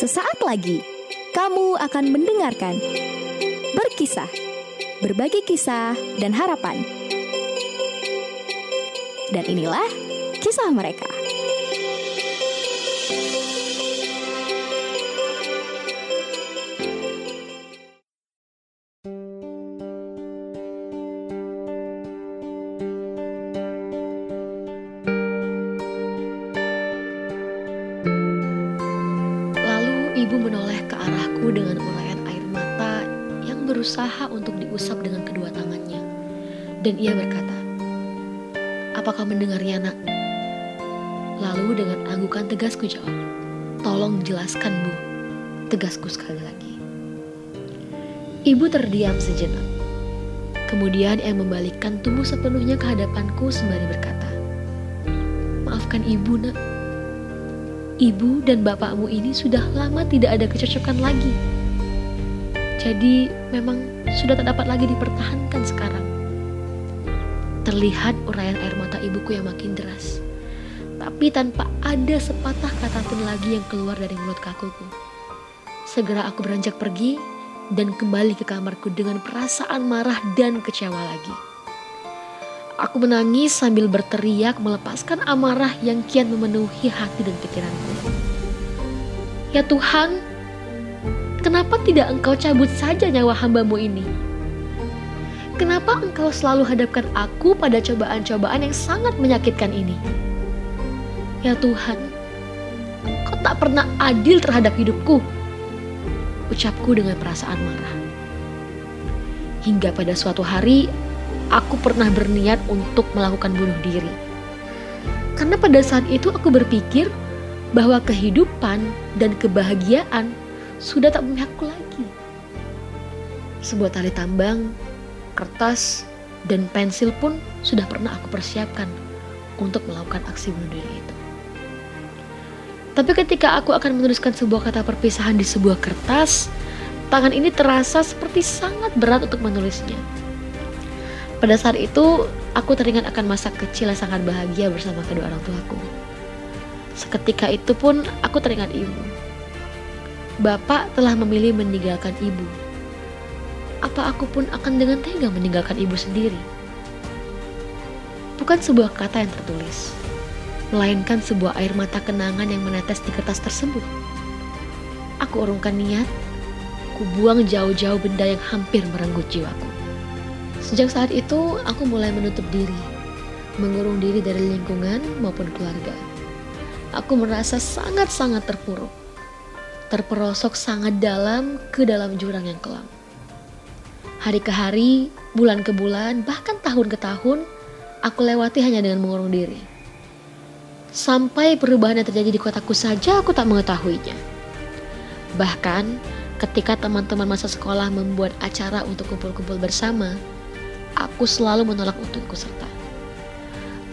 Sesaat lagi kamu akan mendengarkan Berkisah, berbagi kisah dan harapan. Dan inilah kisah mereka. Menoleh ke arahku dengan uraian air mata yang berusaha untuk diusap dengan kedua tangannya. Dan ia berkata, Apakah mendengarnya nak? Lalu dengan anggukan tegasku jawab, Tolong jelaskan bu, tegasku sekali lagi. Ibu terdiam sejenak. Kemudian ia membalikkan tubuh sepenuhnya ke hadapanku sembari berkata, Maafkan ibu nak, ibu dan bapakmu ini sudah lama tidak ada kecocokan lagi. Jadi memang sudah tak dapat lagi dipertahankan sekarang. Terlihat uraian air mata ibuku yang makin deras. Tapi tanpa ada sepatah kata pun lagi yang keluar dari mulut kakuku. Segera aku beranjak pergi dan kembali ke kamarku dengan perasaan marah dan kecewa lagi. Aku menangis sambil berteriak melepaskan amarah yang kian memenuhi hati dan pikiranku. Ya Tuhan, kenapa tidak engkau cabut saja nyawa hambamu ini? Kenapa engkau selalu hadapkan aku pada cobaan-cobaan yang sangat menyakitkan ini? Ya Tuhan, kau tak pernah adil terhadap hidupku. Ucapku dengan perasaan marah. Hingga pada suatu hari aku pernah berniat untuk melakukan bunuh diri. Karena pada saat itu aku berpikir bahwa kehidupan dan kebahagiaan sudah tak memihakku lagi. Sebuah tali tambang, kertas, dan pensil pun sudah pernah aku persiapkan untuk melakukan aksi bunuh diri itu. Tapi ketika aku akan menuliskan sebuah kata perpisahan di sebuah kertas, tangan ini terasa seperti sangat berat untuk menulisnya. Pada saat itu, aku teringat akan masa kecil yang sangat bahagia bersama kedua orang tuaku. Seketika itu pun aku teringat ibu. Bapak telah memilih meninggalkan ibu. Apa aku pun akan dengan tega meninggalkan ibu sendiri? Bukan sebuah kata yang tertulis, melainkan sebuah air mata kenangan yang menetes di kertas tersebut. Aku urungkan niat, ku buang jauh-jauh benda yang hampir merenggut jiwaku. Sejak saat itu, aku mulai menutup diri, mengurung diri dari lingkungan maupun keluarga. Aku merasa sangat-sangat terpuruk, terperosok sangat dalam ke dalam jurang yang kelam. Hari ke hari, bulan ke bulan, bahkan tahun ke tahun, aku lewati hanya dengan mengurung diri. Sampai perubahan yang terjadi di kotaku saja aku tak mengetahuinya. Bahkan ketika teman-teman masa sekolah membuat acara untuk kumpul-kumpul bersama, aku selalu menolak untuk ikut serta.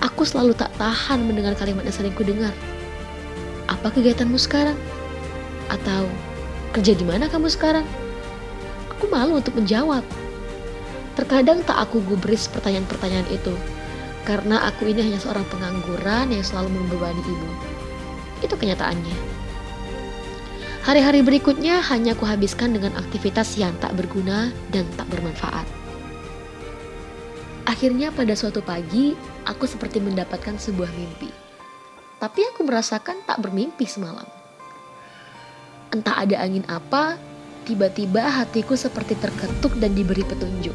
Aku selalu tak tahan mendengar kalimat yang sering ku dengar. Apa kegiatanmu sekarang? Atau kerja di mana kamu sekarang? Aku malu untuk menjawab. Terkadang tak aku gubris pertanyaan-pertanyaan itu, karena aku ini hanya seorang pengangguran yang selalu membebani ibu. Itu kenyataannya. Hari-hari berikutnya hanya kuhabiskan dengan aktivitas yang tak berguna dan tak bermanfaat. Akhirnya pada suatu pagi, aku seperti mendapatkan sebuah mimpi. Tapi aku merasakan tak bermimpi semalam. Entah ada angin apa, tiba-tiba hatiku seperti terketuk dan diberi petunjuk.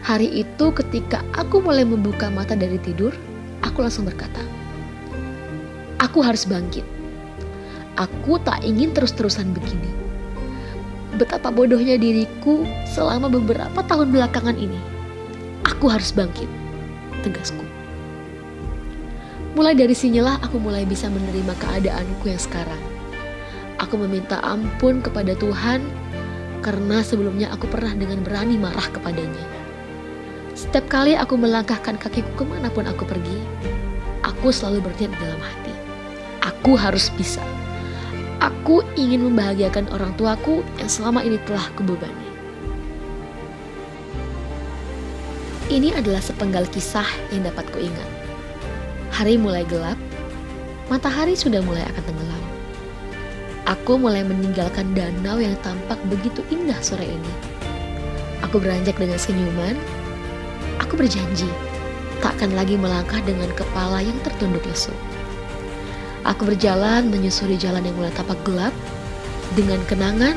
Hari itu ketika aku mulai membuka mata dari tidur, aku langsung berkata, Aku harus bangkit. Aku tak ingin terus-terusan begini. Betapa bodohnya diriku selama beberapa tahun belakangan ini. Aku harus bangkit, tegasku. Mulai dari sinilah aku mulai bisa menerima keadaanku yang sekarang. Aku meminta ampun kepada Tuhan karena sebelumnya aku pernah dengan berani marah kepadanya. Setiap kali aku melangkahkan kakiku ke mana pun aku pergi, aku selalu berniat dalam hati. Aku harus bisa. Aku ingin membahagiakan orang tuaku yang selama ini telah kubebani. Ini adalah sepenggal kisah yang dapat kuingat. Hari mulai gelap, matahari sudah mulai akan tenggelam. Aku mulai meninggalkan danau yang tampak begitu indah sore ini. Aku beranjak dengan senyuman. Aku berjanji tak akan lagi melangkah dengan kepala yang tertunduk lesu. Aku berjalan menyusuri jalan yang mulai tapak gelap dengan kenangan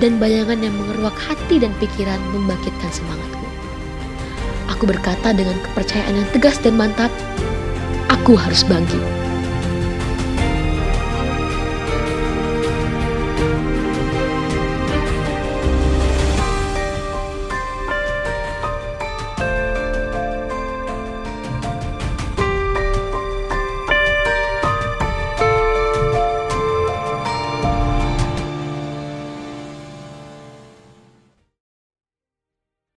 dan bayangan yang mengeruak hati dan pikiran membangkitkan semangatku. Aku berkata dengan kepercayaan yang tegas dan mantap, aku harus bangkit.